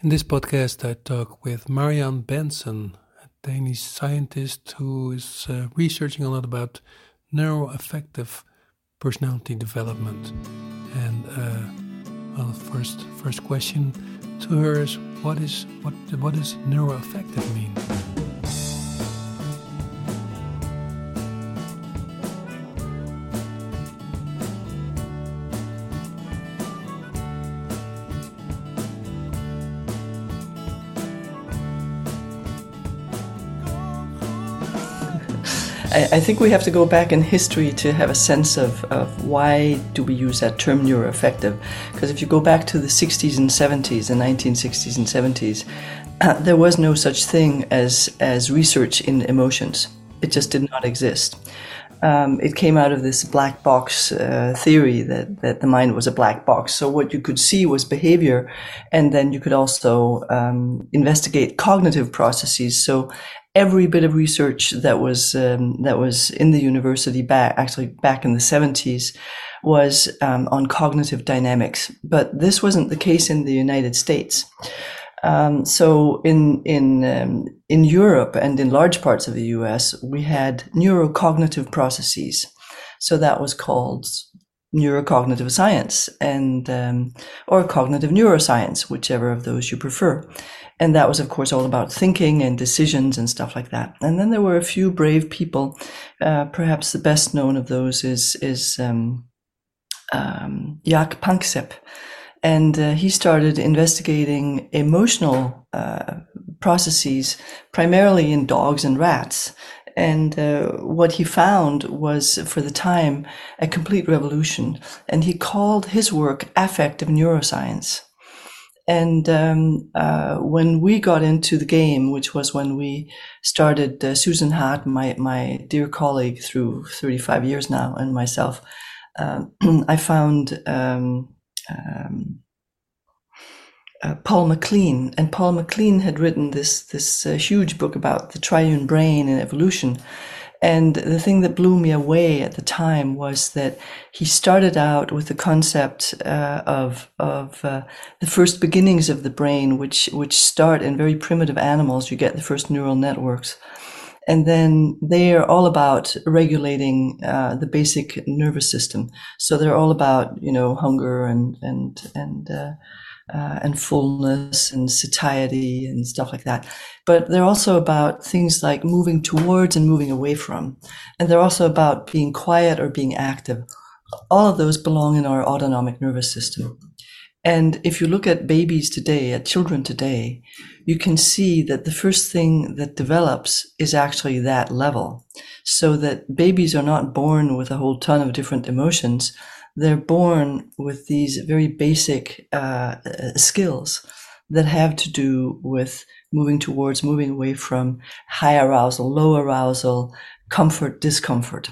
In this podcast, I talk with Marianne Bentzen, a Danish scientist who is uh, researching a lot about neuroaffective personality development. And uh, well, first first question to her is what is what what does neuroaffective mean? I, I, think we have to go back in history to have a sense of, of why do we use that term neuroaffective. Because if you go back to the 60s and 70s, the 1960s and 70s, uh, there was no such thing as, as research in emotions. It just did not exist. Um, it came out of this black box uh, theory that, that the mind was a black box. So what you could see was behavior, and then you could also um, investigate cognitive processes. So every bit of research that was um, that was in the university back actually back in the 70s was um, on cognitive dynamics but this wasn't the case in the united states um, so in in um, in Europe and in large parts of the U.S., we had neurocognitive processes. So that was called neurocognitive science and um, or cognitive neuroscience, whichever of those you prefer. And that was, of course, all about thinking and decisions and stuff like that. And then there were a few brave people. Uh, perhaps the best known of those is is um, um, Jaak Panksepp. And uh, he started investigating emotional uh, processes primarily in dogs and rats. And uh, what he found was, for the time, a complete revolution. And he called his work affective neuroscience. And um, uh, when we got into the game, which was when we started, uh, Susan Hart, my, my dear colleague through 35 years now, and myself, um, I found um, um, uh, Paul MacLean. And Paul MacLean had written this, this uh, huge book about the triune brain and evolution. And the thing that blew me away at the time was that he started out with the concept uh, of of uh, the first beginnings of the brain, which which start in very primitive animals. You get the first neural networks, and then they are all about regulating uh, the basic nervous system. So they're all about you know hunger and and and uh, and fullness and satiety and stuff like that. But they're also about things like moving towards and moving away from. And they're also about being quiet or being active. All of those belong in our autonomic nervous system. And if you look at babies today, at children today, you can see that the first thing that develops is actually that level. So that babies are not born with a whole ton of different emotions they're born with these very basic uh, uh, skills that have to do with moving towards, moving away from high arousal, low arousal, comfort, discomfort.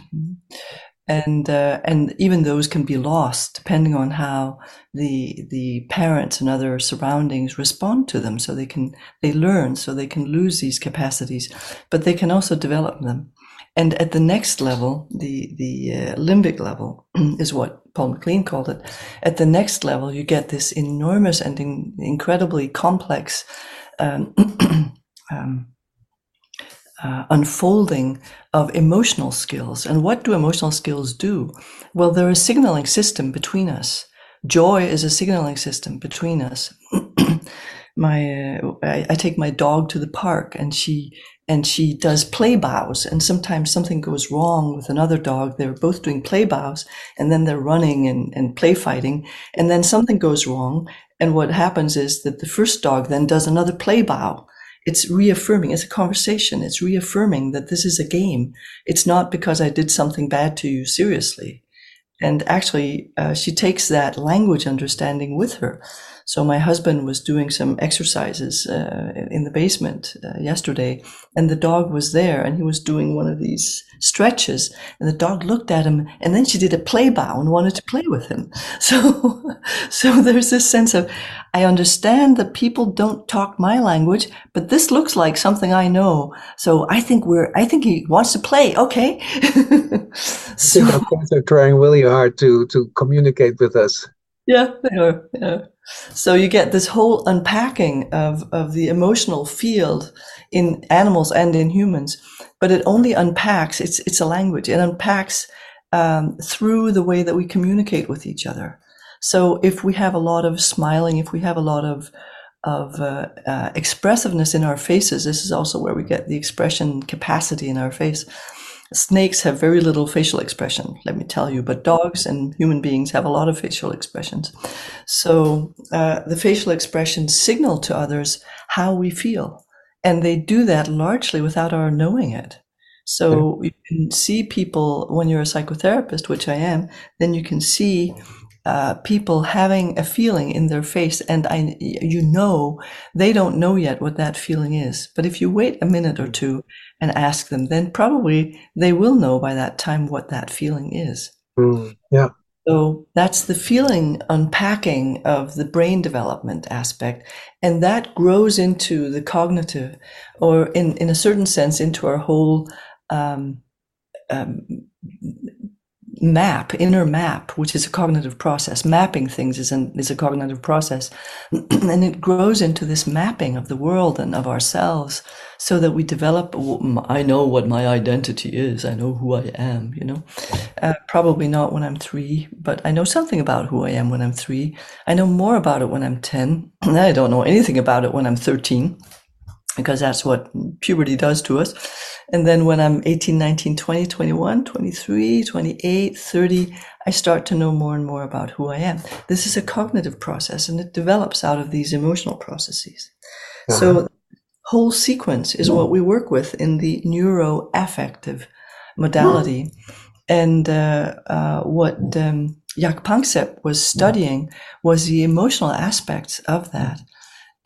And uh, and even those can be lost depending on how the the parents and other surroundings respond to them. So they can they learn, so they can lose these capacities, but they can also develop them. And at the next level, the the uh, limbic level is what Paul MacLean called it. At the next level, you get this enormous and in, incredibly complex um, um, uh, unfolding of emotional skills. And what do emotional skills do? Well, they're a signaling system between us. Joy is a signaling system between us. my uh, I, I, take my dog to the park and she and she does play bows and sometimes something goes wrong with another dog they're both doing play bows and then they're running and, and play fighting and then something goes wrong and what happens is that the first dog then does another play bow. It's reaffirming it's a conversation it's reaffirming that this is a game. It's not because i did something bad to you seriously. And actually uh, she takes that language understanding with her so my husband was doing some exercises uh, in the basement uh, yesterday, and the dog was there, and he was doing one of these stretches, and the dog looked at him, and then she did a play bow and wanted to play with him. So, so there's this sense of, I understand that people don't talk my language, but this looks like something I know. So I think we're, I think he wants to play. Okay. so, think our are trying really hard to to communicate with us. Yeah, they are. Yeah. So you get this whole unpacking of, of the emotional field in animals and in humans, but it only unpacks, it's, it's a language, it unpacks um, through the way that we communicate with each other. So if we have a lot of smiling, if we have a lot of of uh, uh, expressiveness in our faces, this is also where we get the expression capacity in our face. Snakes have very little facial expression, let me tell you, but dogs and human beings have a lot of facial expressions. So uh, the facial expressions signal to others how we feel. And they do that largely without our knowing it. So you can see people when you're a psychotherapist, which I am, then you can see uh, people having a feeling in their face, and I, you know, they don't know yet what that feeling is. But if you wait a minute or two and ask them, then probably they will know by that time what that feeling is. Mm, yeah. So that's the feeling unpacking of the brain development aspect. And that grows into the cognitive, or in, in a certain sense, into our whole um, um, map, inner map, which is a cognitive process. Mapping things is, an, is a cognitive process. and it grows into this mapping of the world and of ourselves so that we develop, I know what my identity is. I know who I am, you know. Uh, probably not when I'm three, but I know something about who I am when I'm three. I know more about it when I'm 10. I don't know anything about it when I'm 13 because that's what puberty does to us. And then when I'm 18, 19, 20, 21, 23, 28, 30, I start to know more and more about who I am. This is a cognitive process and it develops out of these emotional processes. Uh-huh. So whole sequence is what we work with in the neuroaffective modality. And uh, uh, what um, Jaak Panksepp was studying was the emotional aspects of that.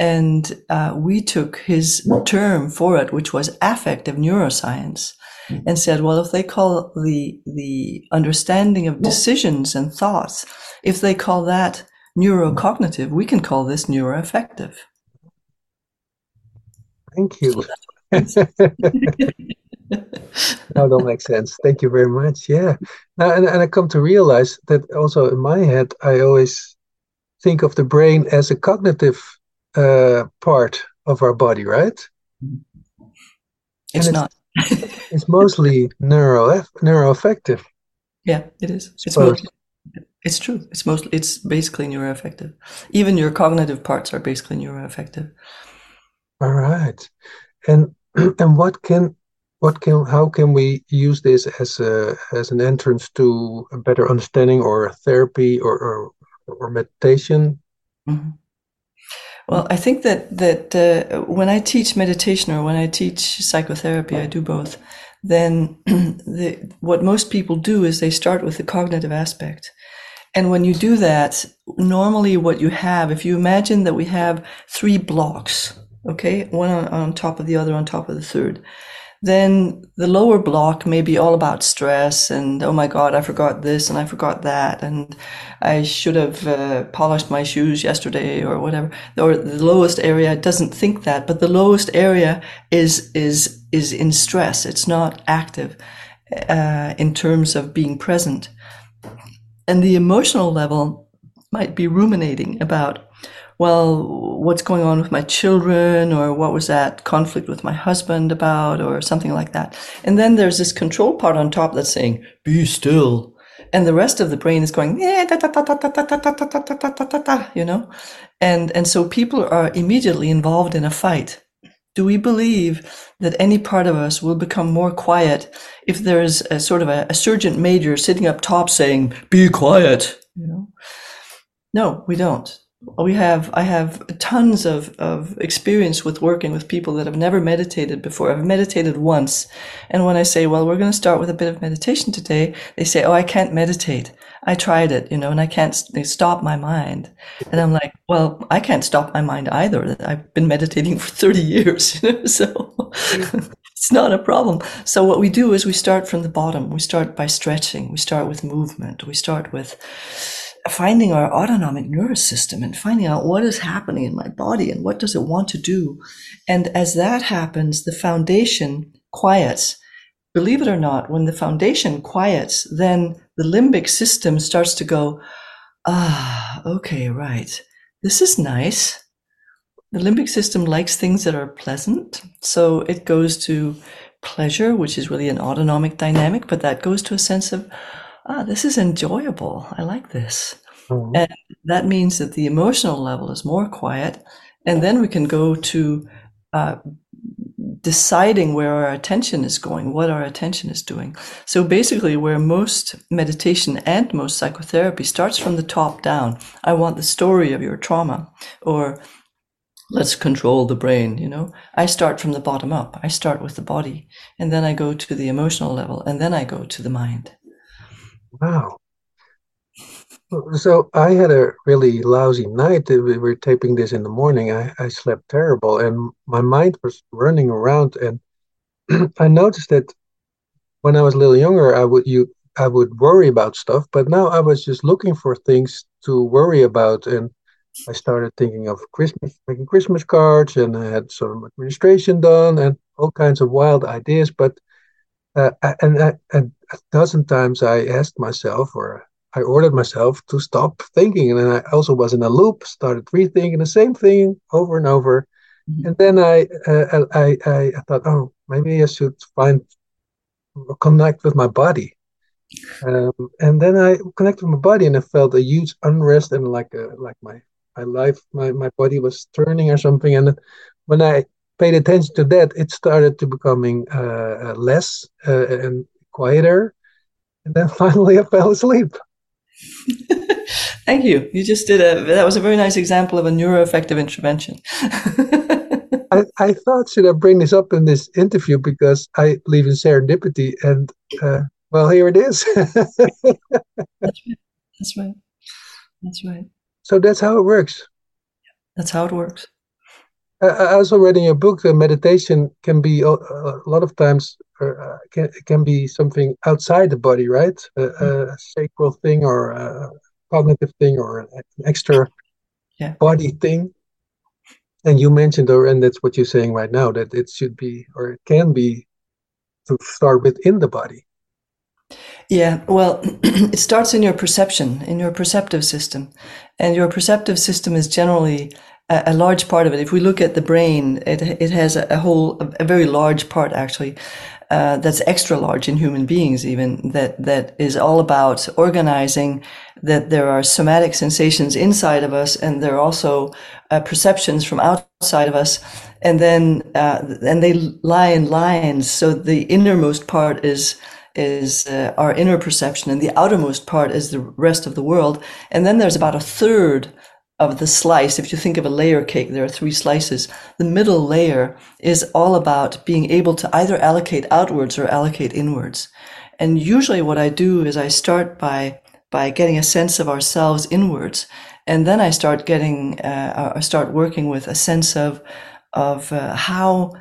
And uh, we took his term for it, which was affective neuroscience, and said, well, if they call the, the understanding of decisions and thoughts, if they call that neurocognitive, we can call this neuroaffective. Thank you. now that makes sense. Thank you very much. Yeah. Now, and, and I come to realize that also in my head, I always think of the brain as a cognitive uh, part of our body, right? It's, it's not. it's mostly neuro neuroaffective. Yeah, it is. It's mostly, it's true. It's mostly it's basically neuroaffective. Even your cognitive parts are basically neuroaffective. All right, and and what can what can how can we use this as a as an entrance to a better understanding or therapy or or, or meditation? Mm-hmm. Well, I think that that uh, when I teach meditation or when I teach psychotherapy, I do both. Then the, what most people do is they start with the cognitive aspect. And when you do that, normally what you have, if you imagine that we have three blocks, okay, one on, on top of the other, on top of the third, then the lower block may be all about stress and oh my god i forgot this and i forgot that and i should have uh, polished my shoes yesterday or whatever. Or the lowest area doesn't think that but the lowest area is is is in stress. It's not active uh, in terms of being present. And the emotional level might be ruminating about well, what's going on with my children or what was that conflict with my husband about or something like that. And then there's this control part on top that's saying, be still. And the rest of the brain is going, you know? And, and so people are immediately involved in a fight. Do we believe that any part of us will become more quiet if there's a sort of a, a sergeant major sitting up top saying, be quiet, you know? No, we don't we have i have tons of, of experience with working with people that have never meditated before i've meditated once. And when i say well we're going to start with a bit of meditation today they say oh i can't meditate. I tried it you know and i can't stop my mind. And i'm like well i can't stop my mind either. I've been meditating for 30 years you know so it's not a problem. So what we do is we start from the bottom. We start by stretching. We start with movement. We start with finding our autonomic nervous system and finding out what is happening in my body and what does it want to do. And as that happens, the foundation quiets. Believe it or not, when the foundation quiets, then the limbic system starts to go, ah, okay, right. this is nice. The limbic system likes things that are pleasant. So it goes to pleasure, which is really an autonomic dynamic, but that goes to a sense of, ah, this is enjoyable. I like this. Mm-hmm. And that means that the emotional level is more quiet. And then we can go to uh, deciding where our attention is going, what our attention is doing. So basically, where most meditation and most psychotherapy starts from the top down. I want the story of your trauma, or let's control the brain, you know. I start from the bottom up. I start with the body, and then I go to the emotional level, and then I go to the mind. Wow. So I had a really lousy night. We were taping this in the morning. I, I slept terrible and my mind was running around and I noticed that when I was a little younger, I would you I would worry about stuff, but now I was just looking for things to worry about and I started thinking of Christmas, making Christmas cards, and I had some administration done and all kinds of wild ideas. But uh, and, and a dozen times I asked myself, or I ordered myself to stop thinking. And then I also was in a loop, started rethinking the same thing over and over. Mm-hmm. And then I, uh, I, I, I thought, oh, maybe I should find connect with my body. Um, and then I connected with my body, and I felt a huge unrest and like a, like my my life, my my body was turning or something. And when I paid attention to that, it started to becoming uh, uh less uh, and quieter. And then finally, I fell asleep. Thank you. You just did a, that was a very nice example of a neuroaffective intervention. I, I thought, should I bring this up in this interview because I believe in serendipity and, uh, well, here it is. that's right. That's right. That's right. So that's how it works. That's how it works. I also read in your book that meditation can be uh, a lot of times uh, can can be something outside the body, right? A, a sacral thing or a cognitive thing or an extra yeah. body thing. And you mentioned, or and that's what you're saying right now, that it should be or it can be to start within the body. Yeah, well, it starts in your perception, in your perceptive system. And your perceptive system is generally a, a large part of it. If we look at the brain, it, it has a, a whole, a very large part actually, uh, that's extra large in human beings even, that, that is all about organizing that there are somatic sensations inside of us and there are also uh, perceptions from outside of us. And then, uh, and they lie in lines. So the innermost part is, is uh, our inner perception and the outermost part is the rest of the world. And then there's about a third of the slice. If you think of a layer cake, there are three slices. The middle layer is all about being able to either allocate outwards or allocate inwards. And usually what I do is I start by, by getting a sense of ourselves inwards. And then I start getting, uh, I start working with a sense of, of uh, how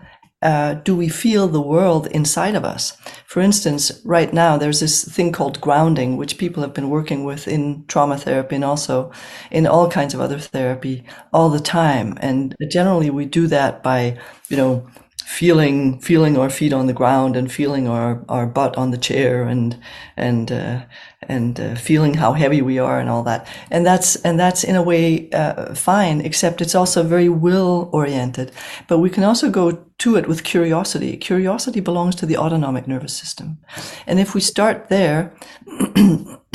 uh, do we feel the world inside of us? For instance, right now there's this thing called grounding, which people have been working with in trauma therapy and also in all kinds of other therapy all the time. And generally we do that by, you know, feeling feeling our feet on the ground and feeling our, our butt on the chair and and uh, and uh, feeling how heavy we are and all that. And that's and that's in a way uh, fine except it's also very will oriented but we can also go to it with curiosity. Curiosity belongs to the autonomic nervous system. And if we start there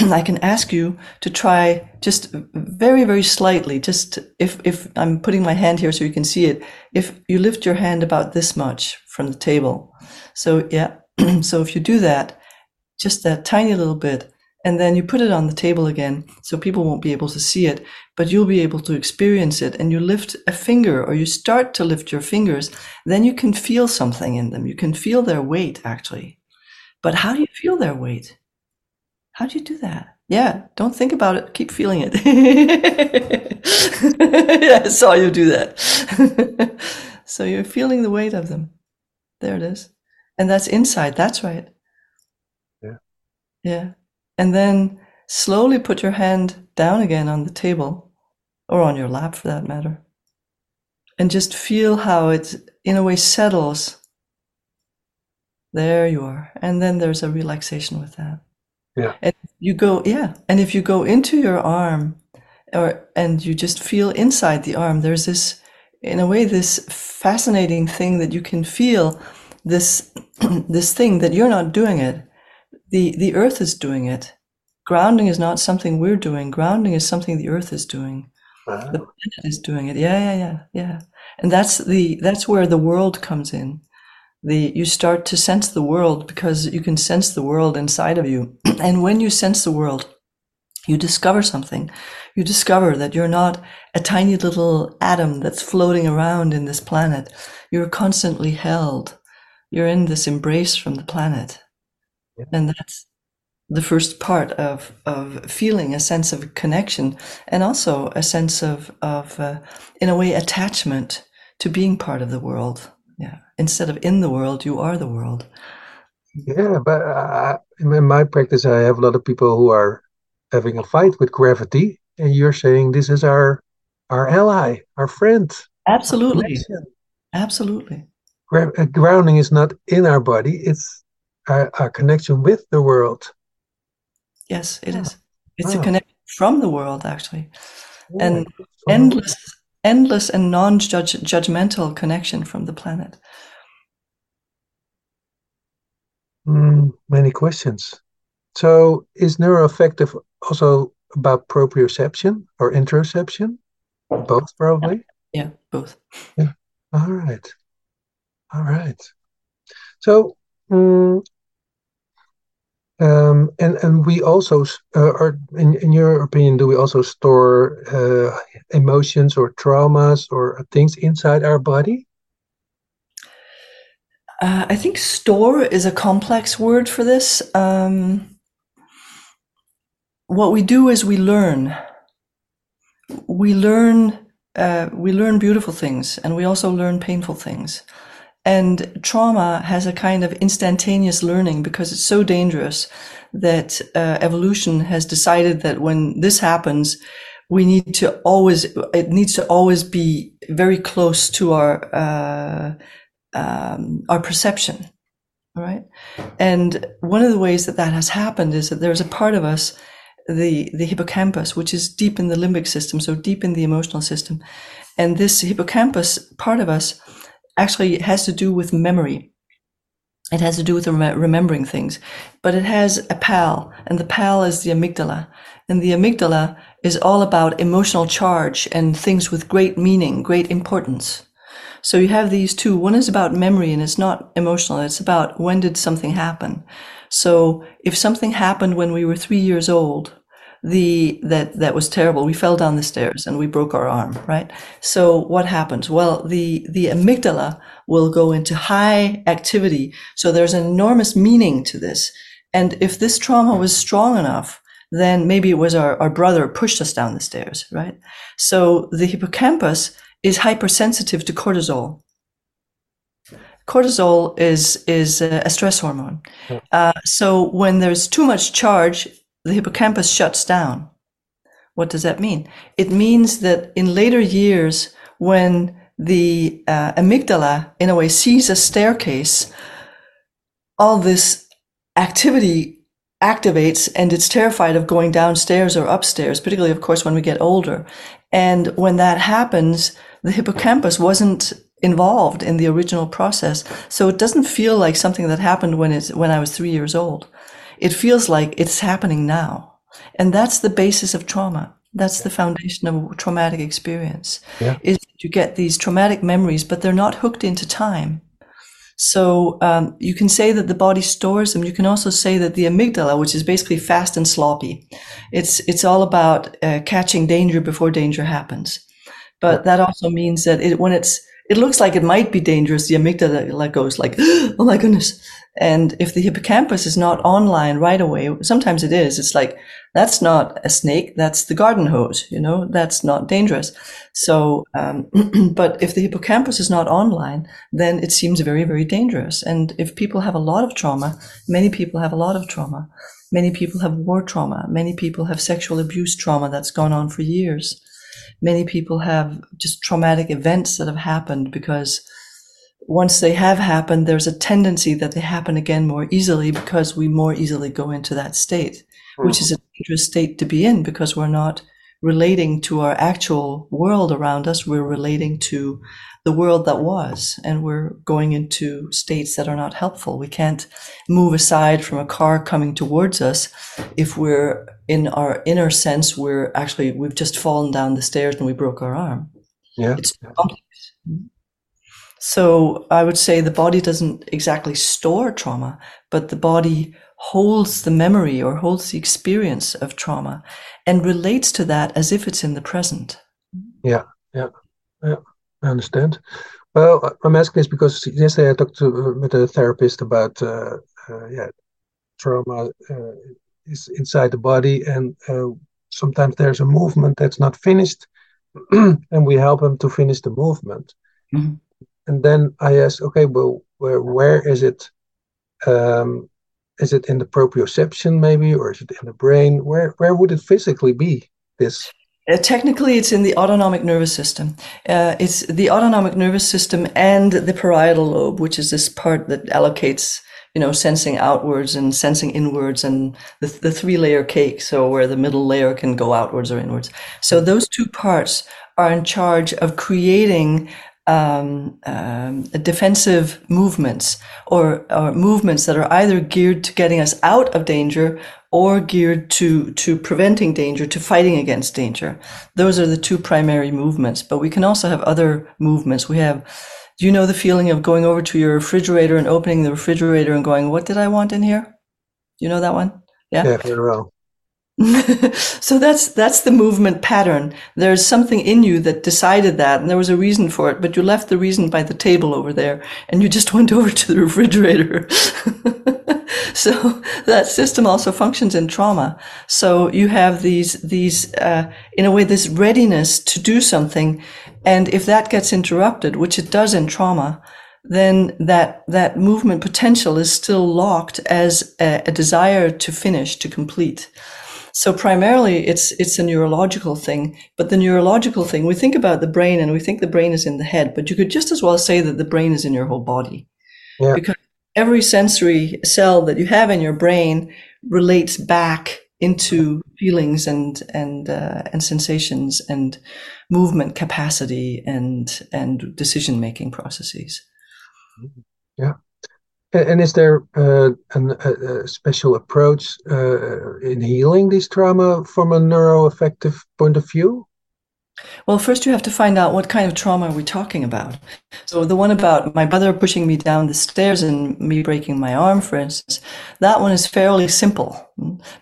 I can ask you to try just very, very slightly, just if, if I'm putting my hand here so you can see it, if you lift your hand about this much from the table. So yeah, so if you do that, just that tiny little bit, and then you put it on the table again so people won't be able to see it, but you'll be able to experience it and you lift a finger or you start to lift your fingers, then you can feel something in them. You can feel their weight actually. But how do you feel their weight? How do you do that? Yeah, don't think about it. Keep feeling it. yeah, I saw you do that. so you're feeling the weight of them. There it is. And that's inside. That's right. Yeah. Yeah. And then slowly put your hand down again on the table or on your lap for that matter. And just feel how it, in a way, settles. There you are. And then there's a relaxation with that. Yeah. And you go, yeah. And if you go into your arm or and you just feel inside the arm. There's this, in a way, this fascinating thing that you can feel this this thing that you're not doing it. The the earth is doing it. Grounding is not something we're doing. Grounding is something the earth is doing. Wow. The planet is doing it. Yeah, yeah, yeah, yeah. And that's the that's where the world comes in. The you start to sense the world because you can sense the world inside of you. and when you sense the world, you discover something. You discover that you're not a tiny little atom that's floating around in this planet. You're constantly held. You're in this embrace from the planet. Yeah. And that's the first part of, of feeling a sense of connection and also a sense of, of uh, in a way, attachment to being part of the world. Yeah. Instead of in the world, you are the world. Yeah, but uh, in my practice, I have a lot of people who are having a fight with gravity, and you're saying this is our our ally, our friend. Absolutely. Absolutely. Gra- uh, grounding is not in our body; it's our, our connection with the world. Yes, it Yeah. is. It's Wow. a connection from the world, actually, Yeah. and So- endless, endless and non-judgmental connection from the planet. Mm, many questions. So, is neuroaffective also about proprioception or interoception? Both, probably. Yeah, both. All right. All right. So, mm, um, and and we also, uh, or in in your opinion, do we also store uh, emotions or traumas or things inside our body? Uh, I think store is a complex word for this. Um, what we do is we learn. We learn. Uh, we learn beautiful things, and we also learn painful things. And trauma has a kind of instantaneous learning because it's so dangerous that uh, evolution has decided that when this happens, we need to always. It needs to always be very close to our. Uh, um, our perception, all right? And one of the ways that that has happened is that there's a part of us, the the hippocampus, which is deep in the limbic system, so deep in the emotional system, and this hippocampus part of us actually it has to do with memory. It has to do with rem- remembering things, but it has a pal, and the pal is the amygdala, and the amygdala is all about emotional charge and things with great meaning, great importance. So you have these two. One is about memory and it's not emotional. It's about when did something happen. So if something happened when we were three years old, the that that was terrible. We fell down the stairs and we broke our arm, right? So what happens? Well, the the amygdala will go into high activity. So there's an enormous meaning to this. And if this trauma was strong enough, then maybe it was our, our brother pushed us down the stairs, right? So the hippocampus is hypersensitive to cortisol. Cortisol is is a stress hormone. Uh, so when there's too much charge, the hippocampus shuts down. What does that mean? It means that in later years, when the uh, amygdala, in a way, sees a staircase, all this activity activates and it's terrified of going downstairs or upstairs, particularly, of course, when we get older. And when that happens, the hippocampus wasn't involved in the original process. So it doesn't feel like something that happened when it's, when I was three years old. It feels like it's happening now. And that's the basis of trauma. That's the foundation of traumatic experience. Yeah. Is that you get these traumatic memories, but they're not hooked into time. So um, you can say that the body stores them. You can also say that the amygdala, which is basically fast and sloppy, it's it's all about uh, catching danger before danger happens. But that also means that it, when it's it looks like it might be dangerous, the amygdala goes like, oh my goodness. And if the hippocampus is not online right away, sometimes it is. It's like that's not a snake, that's the garden hose. You know, that's not dangerous. So, um, but if the hippocampus is not online, then it seems very, very dangerous. And if people have a lot of trauma, many people have a lot of trauma. Many people have war trauma. Many people have sexual abuse trauma that's gone on for years. Many people have just traumatic events that have happened because once they have happened, there's a tendency that they happen again more easily because we more easily go into that state, which is a hmm. dangerous state to be in because we're not relating to our actual world around us. We're relating to the world that was, and we're going into states that are not helpful. We can't move aside from a car coming towards us if we're in our inner sense, we're actually, we've just fallen down the stairs and we broke our arm. Yeah. It's complex. So I would say the body doesn't exactly store trauma, but the body holds the memory or holds the experience of trauma and relates to that as if it's in the present. Yeah, yeah, yeah. I understand. Well, I'm asking this because yesterday I talked to, uh, with a therapist about uh, uh, yeah trauma uh, is inside the body, and uh, sometimes there's a movement that's not finished, and we help him to finish the movement. Mm-hmm. And then I asked, okay, well, where where is it? Um, is it in the proprioception maybe, or is it in the brain? Where where would it physically be? This uh, technically, it's in the autonomic nervous system. Uh, it's the autonomic nervous system and the parietal lobe, which is this part that allocates, you know, sensing outwards and sensing inwards, and the, the three layer cake. So where the middle layer can go outwards or inwards. So those two parts are in charge of creating um, um, defensive movements or, or movements that are either geared to getting us out of danger or geared to, to preventing danger, to fighting against danger. Those are the two primary movements, but we can also have other movements. We have, do you know the feeling of going over to your refrigerator and opening the refrigerator and going, what did I want in here? You know that one? Yeah. Yeah, very well. so that's that's the movement pattern. There's something in you that decided that, and there was a reason for it, but you left the reason by the table over there, and you just went over to the refrigerator. so that system also functions in trauma. So you have these these uh, in a way this readiness to do something, and if that gets interrupted, which it does in trauma, then that that movement potential is still locked as a, a desire to finish to complete. So primarily it's, it's a neurological thing, but the neurological thing, we think about the brain and we think the brain is in the head, but you could just as well say that the brain is in your whole body. Yeah. Because every sensory cell that you have in your brain relates back into feelings and and uh, and sensations and movement capacity and and decision making processes. Yeah, and is there uh, an, a, special approach uh, in healing this trauma from a neuroaffective point of view? Well, first you have to find out what kind of trauma we're we talking about. So the one about my brother pushing me down the stairs and me breaking my arm, for instance, that one is fairly simple.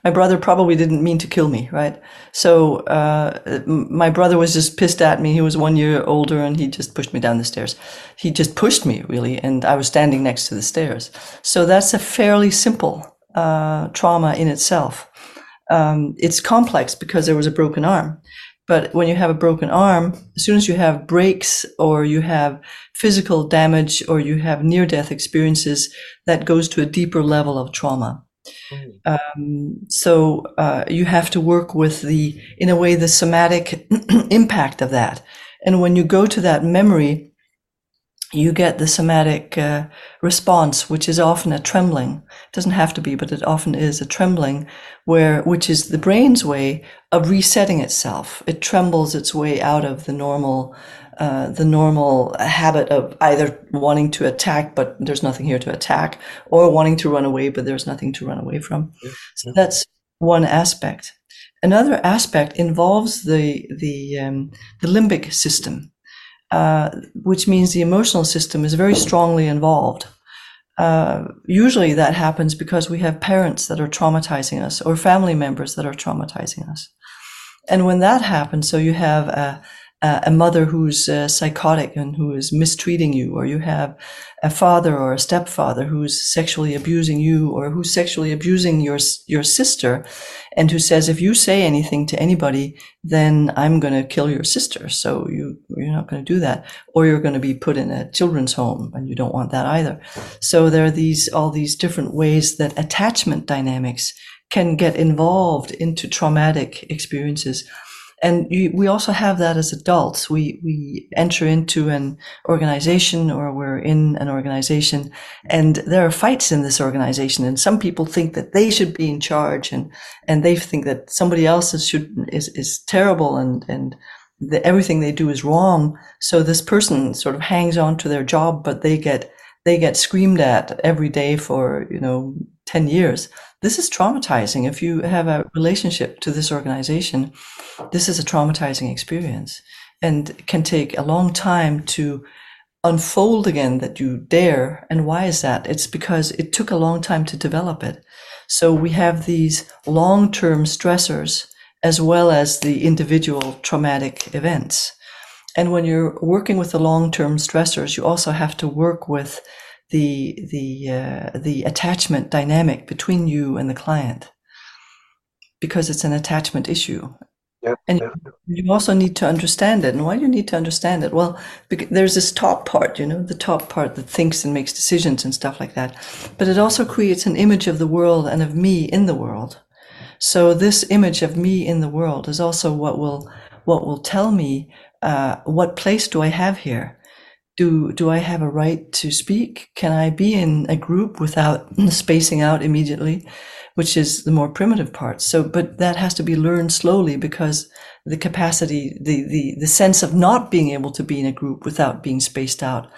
My brother probably didn't mean to kill me, right? So uh, my brother was just pissed at me. He was one year older and he just pushed me down the stairs. He just pushed me really, and I was standing next to the stairs. So that's a fairly simple uh, trauma in itself. Um, it's complex because there was a broken arm. But when you have a broken arm, as soon as you have breaks or you have physical damage or you have near death experiences, that goes to a deeper level of trauma. Mm. Um, so uh, you have to work with the, in a way, the somatic impact of that. And when you go to that memory, you get the somatic uh, response, which is often a trembling. It doesn't have to be, but it often is a trembling, where which is the brain's way of resetting itself. It trembles its way out of the normal, uh, the normal habit of either wanting to attack, but there's nothing here to attack, or wanting to run away, but there's nothing to run away from. Yeah. So that's one aspect. Another aspect involves the the um, the limbic system uh, which means the emotional system is very strongly involved. Uh, usually that happens because we have parents that are traumatizing us or family members that are traumatizing us. And when that happens, so you have a, a mother who's uh, psychotic and who is mistreating you, or you have a father or a stepfather who's sexually abusing you, or who's sexually abusing your your sister, and who says if you say anything to anybody, then I'm going to kill your sister. So you you're not going to do that, or you're going to be put in a children's home, and you don't want that either. So there are these all these different ways that attachment dynamics can get involved into traumatic experiences and you, we also have that as adults. We we enter into an organization or we're in an organization, and there are fights in this organization. And some people think that they should be in charge, and and they think that somebody else is should is is terrible, and and the, everything they do is wrong. So this person sort of hangs on to their job, but they get they get screamed at every day for you know 10 years this is traumatizing. If you have a relationship to this organization this is a traumatizing experience and can take a long time to unfold again that you dare. And why is that? It's because it took a long time to develop it. So we have these long-term stressors as well as the individual traumatic events. And when you're working with the long-term stressors, you also have to work with the the uh, the attachment dynamic between you and the client because it's an attachment issue. Yeah, and yeah. you also need to understand it. And why do you need to understand it? Well, there's this top part, you know, the top part that thinks and makes decisions and stuff like that. But it also creates an image of the world and of me in the world. So this image of me in the world is also what will what will tell me uh, what place do I have here? Do, do I have a right to speak? Can I be in a group without spacing out immediately? Which is the more primitive part. So, but that has to be learned slowly because the capacity, the, the, the sense of not being able to be in a group without being spaced out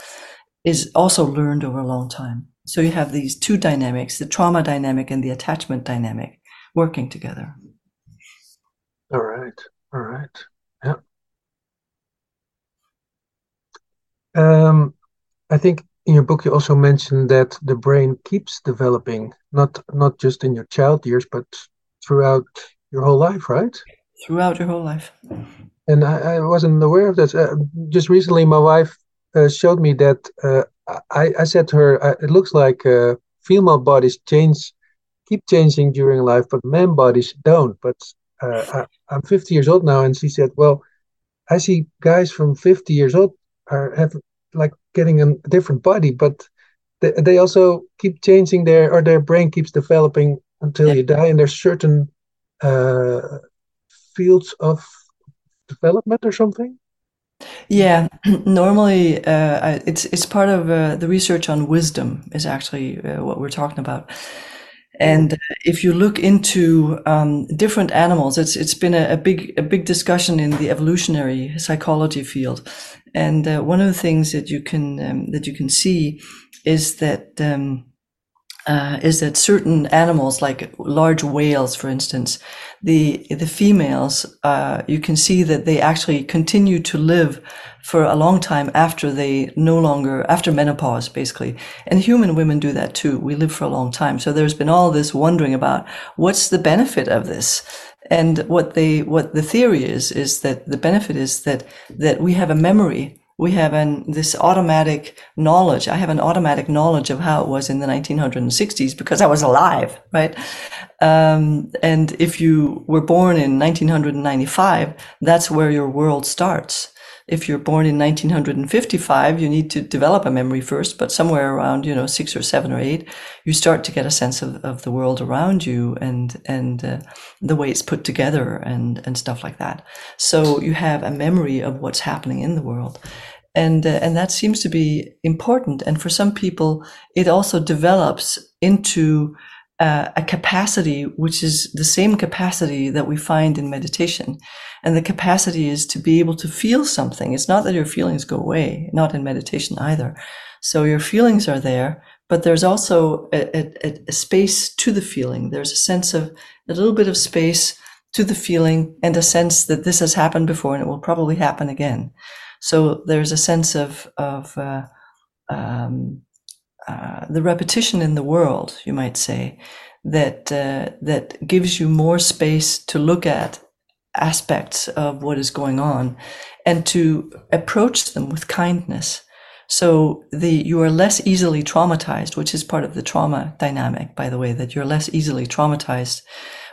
is also learned over a long time. So you have these two dynamics, the trauma dynamic and the attachment dynamic working together. All right. All right. Yeah. Um, I think in your book you also mentioned that the brain keeps developing, not not just in your child years, but throughout your whole life, right? Throughout your whole life. And I, I wasn't aware of that. Uh, just recently, my wife uh, showed me that. Uh, I, I said to her, "It looks like uh, female bodies change, keep changing during life, but men bodies don't." But uh, I, I'm 50 years old now, and she said, "Well." I see guys from 50 years old are have like getting a different body, but they, they also keep changing their or their brain keeps developing until yeah. you die, and there's certain uh, fields of development or something. Yeah, normally uh, it's it's part of uh, the research on wisdom is actually uh, what we're talking about. And if you look into um, different animals, it's it's been a, a, big a big discussion in the evolutionary psychology field. And uh, one of the things that you can um, that you can see is that um, uh, is that certain animals, like large whales, for instance, the the females, uh, you can see that they actually continue to live for a long time after they no longer after menopause, basically. And human women do that too. We live for a long time. So there's been all this wondering about what's the benefit of this. And what they what the theory is is that the benefit is that that we have a memory we have an this automatic knowledge. I have an automatic knowledge of how it was in the 1960s because I was alive, right? Um, and if you were born in 1995, that's where your world starts. If you're born in 1955, you need to develop a memory first, but somewhere around, you know, six or seven or eight, you start to get a sense of, of the world around you and, and uh, the way it's put together and, and stuff like that. So you have a memory of what's happening in the world. And, uh, and that seems to be important. And for some people, it also develops into uh, a capacity which is the same capacity that we find in meditation. And the capacity is to be able to feel something. It's not that your feelings go away, not in meditation either. So your feelings are there, but there's also a, a, a space to the feeling. There's a sense of a little bit of space to the feeling and a sense that this has happened before and it will probably happen again. So there's a sense of, of, uh, um, uh, the repetition in the world, you might say, that uh, that gives you more space to look at aspects of what is going on and to approach them with kindness. So the you are less easily traumatized, which is part of the trauma dynamic, by the way, that you're less easily traumatized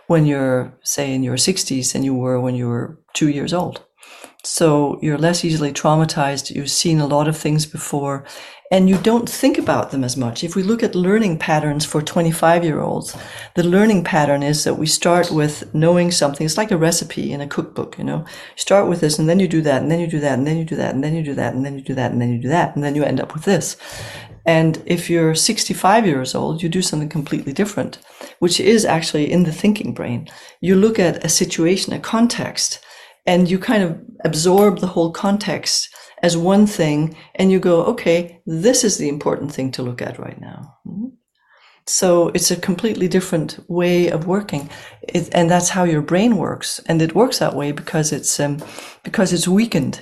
when you're, say, in your 60s than you were when you were two years old. So you're less easily traumatized. You've seen a lot of things before and you don't think about them as much. If we look at learning patterns for 25 year olds, the learning pattern is that we start with knowing something. It's like a recipe in a cookbook, you know, start with this and then you do that and then you do that and then you do that and then you do that and then you do that and then you do that and then you end up with this. And if you're 65 years old, you do something completely different, which is actually in the thinking brain. You look at a situation, a context, and you kind of absorb the whole context as one thing and you go, okay, this is the important thing to look at right now. Mm-hmm. So it's a completely different way of working, it, and that's how your brain works. And it works that way because it's um, because it's weakened.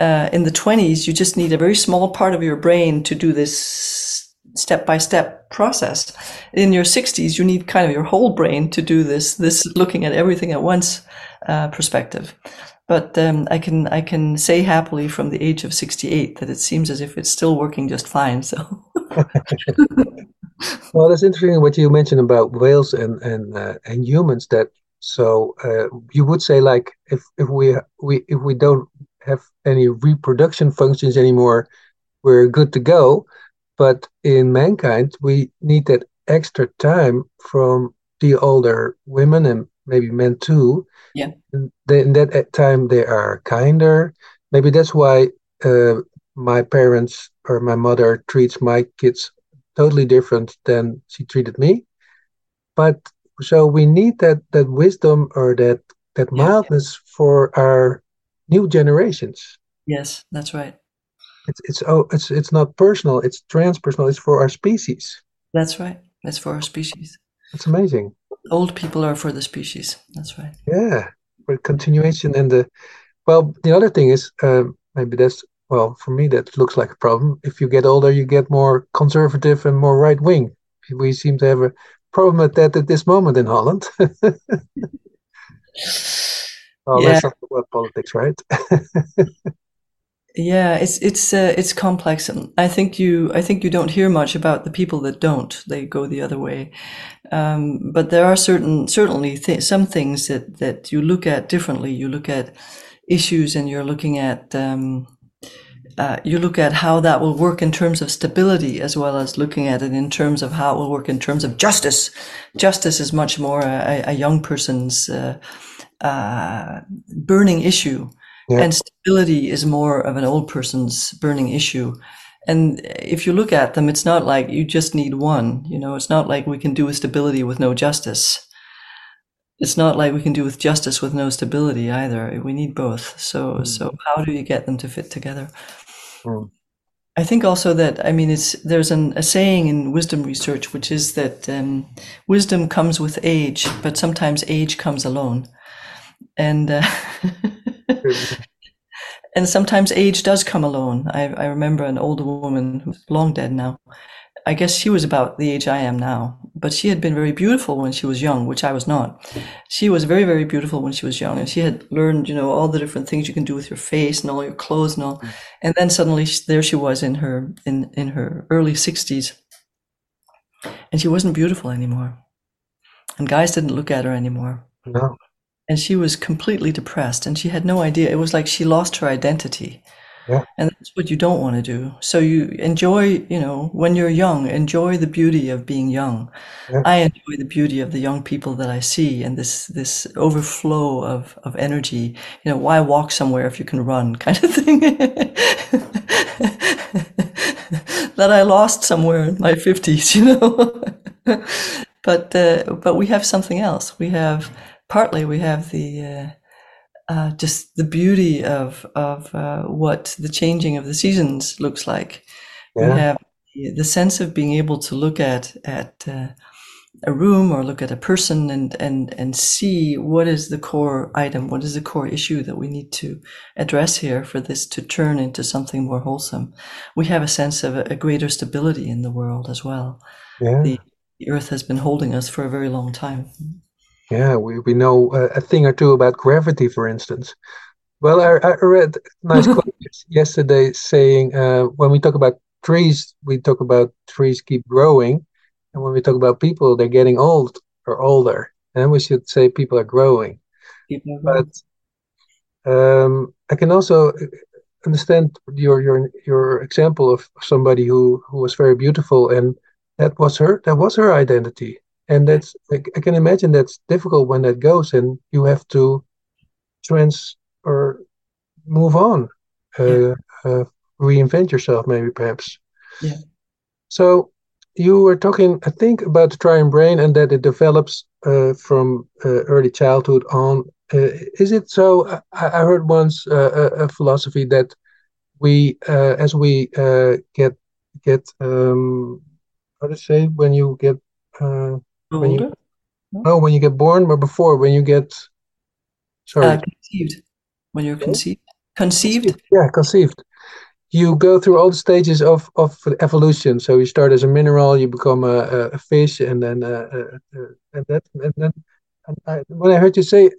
Uh, in the twenties, you just need a very small part of your brain to do this step by step process. In your sixties, you need kind of your whole brain to do this this looking at everything at once uh, perspective. But um, I can I can say happily from the age of 68 that it seems as if it's still working just fine. So. well, that's interesting what you mentioned about whales and and uh, and humans. That so uh, you would say like if if we we if we don't have any reproduction functions anymore, we're good to go. But in mankind, we need that extra time from the older women and maybe men too. Yeah. In that time they are kinder. Maybe that's why uh, my parents or my mother treats my kids totally different than she treated me. But so we need that that wisdom or that that yeah. mildness for our new generations. Yes that's right. It's it's oh it's it's not personal. It's transpersonal. It's for our species. That's right. That's for our species it's amazing old people are for the species. That's right. Yeah, for continuation and the well, the other thing is um, maybe that's well for me that looks like a problem. If you get older, you get more conservative and more right wing. We seem to have a problem at that at this moment in Holland. well, yeah. let's talk about politics, right? Yeah, it's it's uh, it's complex. And I think you I think you don't hear much about the people that don't. They go the other way. Um, but there are certain certainly th- some things that that you look at differently. You look at issues, and you're looking at um, uh, you look at how that will work in terms of stability, as well as looking at it in terms of how it will work in terms of justice. Justice is much more a, a young person's uh, uh burning issue yeah. And stability is more of an old person's burning issue. And if you look at them, it's not like you just need one. You know, it's not like we can do with stability with no justice. It's not like we can do with justice with no stability either. We need both. So, mm. so how do you get them to fit together? Mm. I think also that I mean, it's there's an, a saying in wisdom research which is that um, wisdom comes with age, but sometimes age comes alone. And uh, and sometimes age does come alone. I, I remember an older woman who's long dead now. I guess she was about the age I am now, but she had been very beautiful when she was young, which I was not. She was very, very beautiful when she was young, and she had learned, you know, all the different things you can do with your face and all your clothes and all. Mm. And then suddenly, there she was in her in in her early sixties, and she wasn't beautiful anymore, and guys didn't look at her anymore. No and she was completely depressed and she had no idea. It was like she lost her identity. Yeah. And that's what you don't want to do. So you enjoy, you know, when you're young, enjoy the beauty of being young. Yeah. I enjoy the beauty of the young people that I see and this this overflow of, of energy. You know, why walk somewhere if you can run kind of thing. that I lost somewhere in my fifties, you know. but uh, but we have something else. We have partly we have the uh, uh, just the beauty of of uh, what the changing of the seasons looks like. Yeah. We have the sense of being able to look at at uh, a room or look at a person and and and see what is the core item, what is the core issue that we need to address here for this to turn into something more wholesome. We have a sense of a, a greater stability in the world as well. Yeah. The, the earth has been holding us for a very long time. Yeah, we, we know a, a thing or two about gravity, for instance. Well, I, I read a nice quote yesterday saying uh, when we talk about trees, we talk about trees keep growing. And when we talk about people, they're getting old or older. And we should say people are growing. People are growing. But um, I can also understand your your your example of somebody who who was very beautiful and that was her that was her identity and that's I, I can imagine that's difficult when that goes and you have to trans or move on uh, yeah. uh, reinvent yourself maybe perhaps. Yeah. So you were talking i think about the triune brain and that it develops uh, from uh, early childhood on. Uh, is it so I, I heard once uh, a, philosophy that we as we get get um, how to say when you get when you oh when you get born or before when you get sorry. Conceived. When you're conceived. Conceived? Yeah conceived. You go through all the stages of of evolution. So you start as a mineral you become a, a fish and then uh, uh, uh, and that and then and I, when i heard you say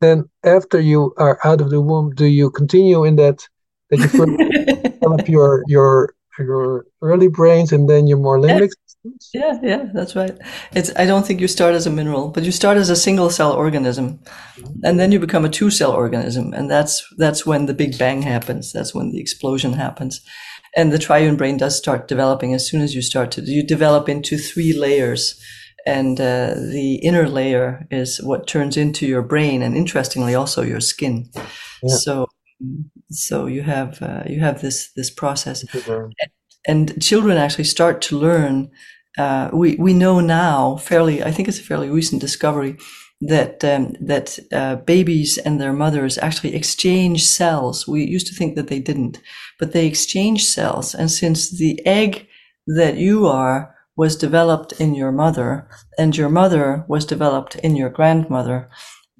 then after you are out of the womb do you continue in that that you first develop your your your early brains and then your more limbic? Yeah, yeah, that's right. It's I don't think you start as a mineral, but you start as a single cell organism, and then you become a two cell organism, and that's that's when the Big Bang happens. That's when the explosion happens, and the triune brain does start developing as soon as you start to you develop into three layers. And uh, the inner layer is what turns into your brain, and interestingly, also your skin. Yeah. So so you have uh, you have this this process and children actually start to learn uh, we we know now fairly i think it's a fairly recent discovery that um, that uh, babies and their mothers actually exchange cells. We used to think that they didn't but they exchange cells. And since the egg that you are was developed in your mother and your mother was developed in your grandmother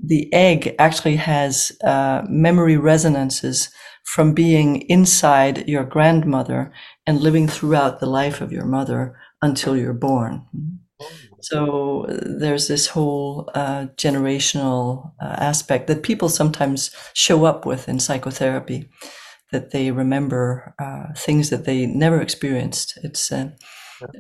the egg actually has uh, memory resonances from being inside your grandmother and living throughout the life of your mother until you're born. So there's this whole uh, generational uh, aspect that people sometimes show up with in psychotherapy, that they remember uh, things that they never experienced. It's uh,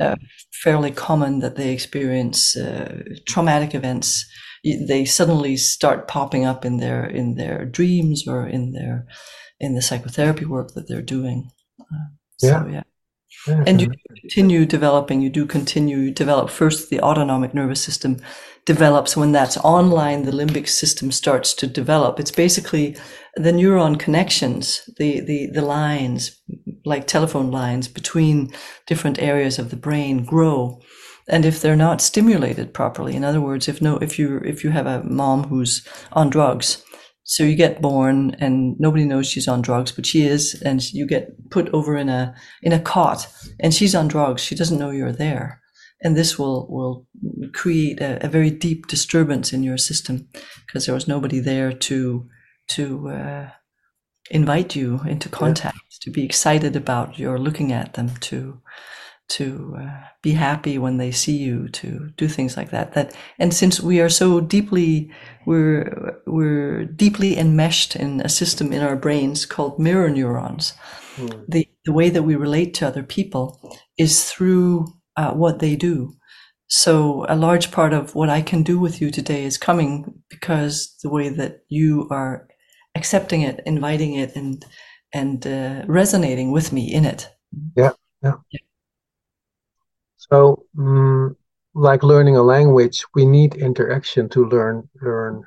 uh, fairly common that they experience uh, traumatic events they suddenly start popping up in their in their dreams or in their in the psychotherapy work that they're doing. Uh, yeah. So, yeah. yeah. And you continue developing, you do continue, develop first the autonomic nervous system develops when that's online, the limbic system starts to develop. It's basically the neuron connections, the, the, the lines, like telephone lines between different areas of the brain grow and if they're not stimulated properly in other words if no if you if you have a mom who's on drugs so you get born and nobody knows she's on drugs but she is and you get put over in a in a cot and she's on drugs she doesn't know you're there and this will will create a, a very deep disturbance in your system because there was nobody there to to uh, invite you into contact yeah. to be excited about your looking at them to to uh, be happy when they see you to do things like that that and since we are so deeply we're we're deeply enmeshed in a system in our brains called mirror neurons mm. the the way that we relate to other people is through uh, what they do. So a large part of what i can do with you today is coming because the way that you are accepting it inviting it and and uh, resonating with me in it. Yeah yeah, yeah so, um, like learning a language, we need interaction to learn learn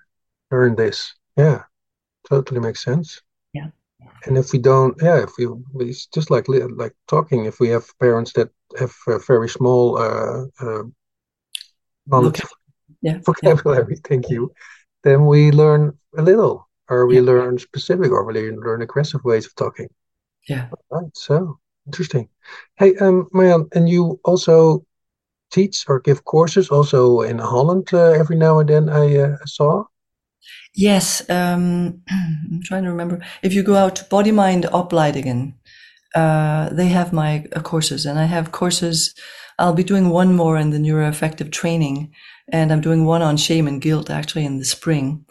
learn this. Yeah, totally makes sense. Yeah. And if we don't, yeah, if we, it's just like like talking. If we have parents that have a very small uh, uh, knowledge, yeah. vocabulary, yeah. thank you, then we learn a little, or we yeah. learn specific, or we learn aggressive ways of talking. Yeah. Right. So Interesting. Hey, um, and you also teach or give courses also in Holland uh, every now and then. I uh, saw. Yes, um, I'm trying to remember. If you go out to Body Mind Opleidingen, uh, they have my uh, courses, and I have courses. I'll be doing one more in the neuroaffective training, and I'm doing one on shame and guilt actually in the spring.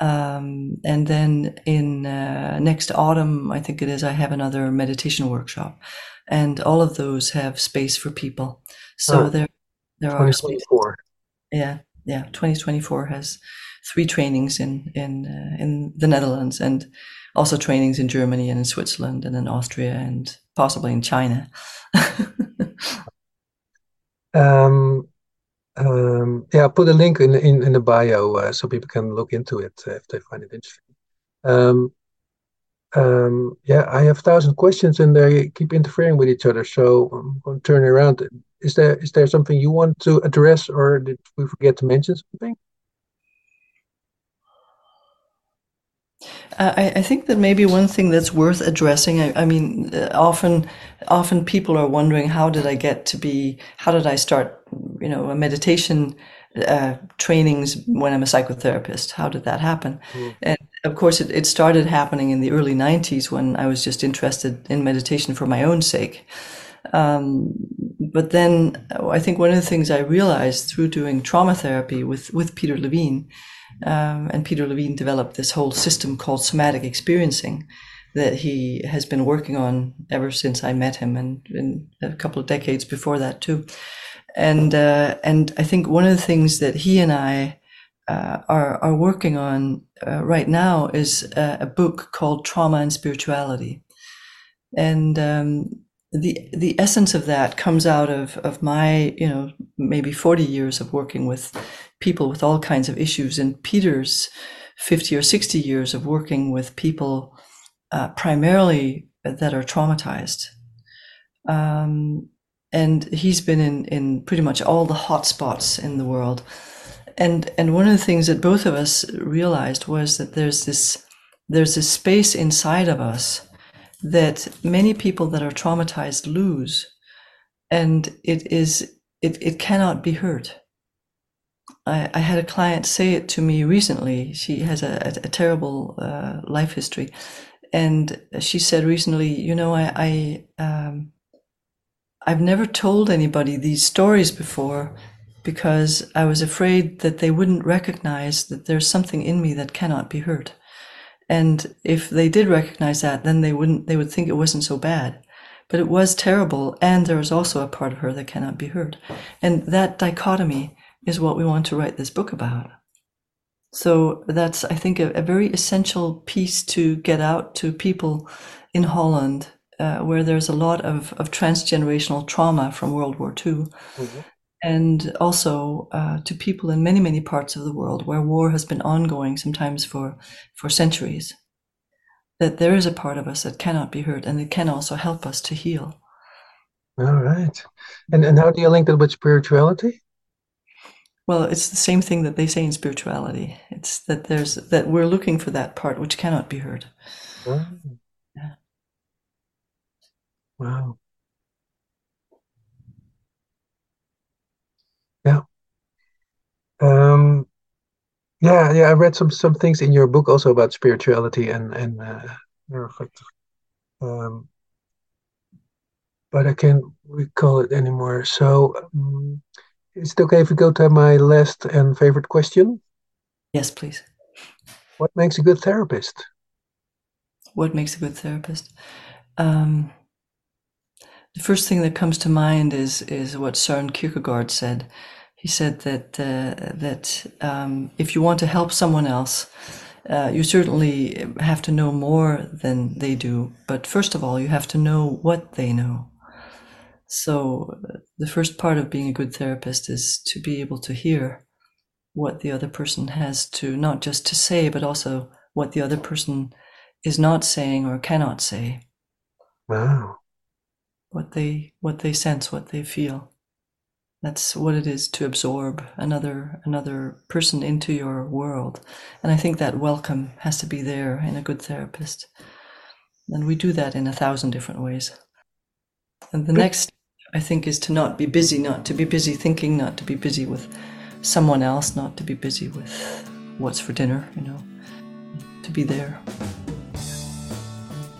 Um, and then in uh, next autumn, I think it is, I have another meditation workshop, and all of those have space for people. So oh, there, there are space. Yeah, yeah. 2024 has three trainings in in uh, in the Netherlands and also trainings in Germany and in Switzerland and in Austria and possibly in China. um, um, yeah, I'll put a link in in, in the bio uh, so people can look into it uh, if they find it interesting. Um, um, yeah, I have thousand questions and they keep interfering with each other. So I'm going to turn around. Is there is there something you want to address, or did we forget to mention something? I, I, think that maybe one thing that's worth addressing. I, I, mean, uh, often, often people are wondering, how did I get to be? How did I start? You know, a meditation uh, trainings when I'm a psychotherapist. How did that happen? Mm. And of course, it, it started happening in the early '90s when I was just interested in meditation for my own sake. Um, but then I think one of the things I realized through doing trauma therapy with with Peter Levine um, and Peter Levine developed this whole system called somatic experiencing that he has been working on ever since I met him and in a couple of decades before that too. And, uh, and I think one of the things that he and I uh, are, are working on uh, right now is a, a, book called Trauma and Spirituality. And, um, the the essence of that comes out of of my you know maybe 40 years of working with people with all kinds of issues. And Peter's 50 or 60 years of working with people uh, primarily that are traumatized. Um, and he's been in, in pretty much all the hot spots in the world. And, and one of the things that both of us realized was that there's this, there's this space inside of us that many people that are traumatized lose. And it is, it, it cannot be hurt. I, I, had a client say it to me recently. She has a, a, a terrible uh, life history, and she said recently, "You know, I, I um, I've never told anybody these stories before because I was afraid that they wouldn't recognize that there's something in me that cannot be hurt, and if they did recognize that, then they wouldn't. They would think it wasn't so bad." But it was terrible, and there was also a part of her that cannot be hurt. And that dichotomy is what we want to write this book about. So that's, I think, a, a very essential piece to get out to people in Holland, uh, where there's a lot of, of transgenerational trauma from World War II. Mm-hmm. And also uh, to people in many, many parts of the world where war has been ongoing, sometimes for, for centuries, that there is a part of us that cannot be hurt and it can also help us to heal. All right. And, and how do you link that with spirituality? Well, it's the same thing that they say in spirituality. It's that there's that we're looking for that part which cannot be heard. Wow. Yeah. Um, yeah, yeah. I read some some things in your book also about spirituality and and uh. Um, but I can't recall it anymore. So. Um, is it okay if we go to my last and favorite question? Yes, please. What makes a good therapist? What makes a good therapist? Um, the first thing that comes to mind is is what Søren Kierkegaard said. He said that uh, that um, if you want to help someone else, uh, you certainly have to know more than they do. But first of all, you have to know what they know. So, the first part of being a good therapist is to be able to hear what the other person has to not just to say, but also what the other person is not saying or cannot say. Wow. What they what they sense, what they feel. That's what it is to absorb another another person into your world. And I think that welcome has to be there in a good therapist. And we do that in a thousand different ways. And the next I think, is to not be busy, not to be busy thinking, not to be busy with someone else, not to be busy with what's for dinner, you know, to be there.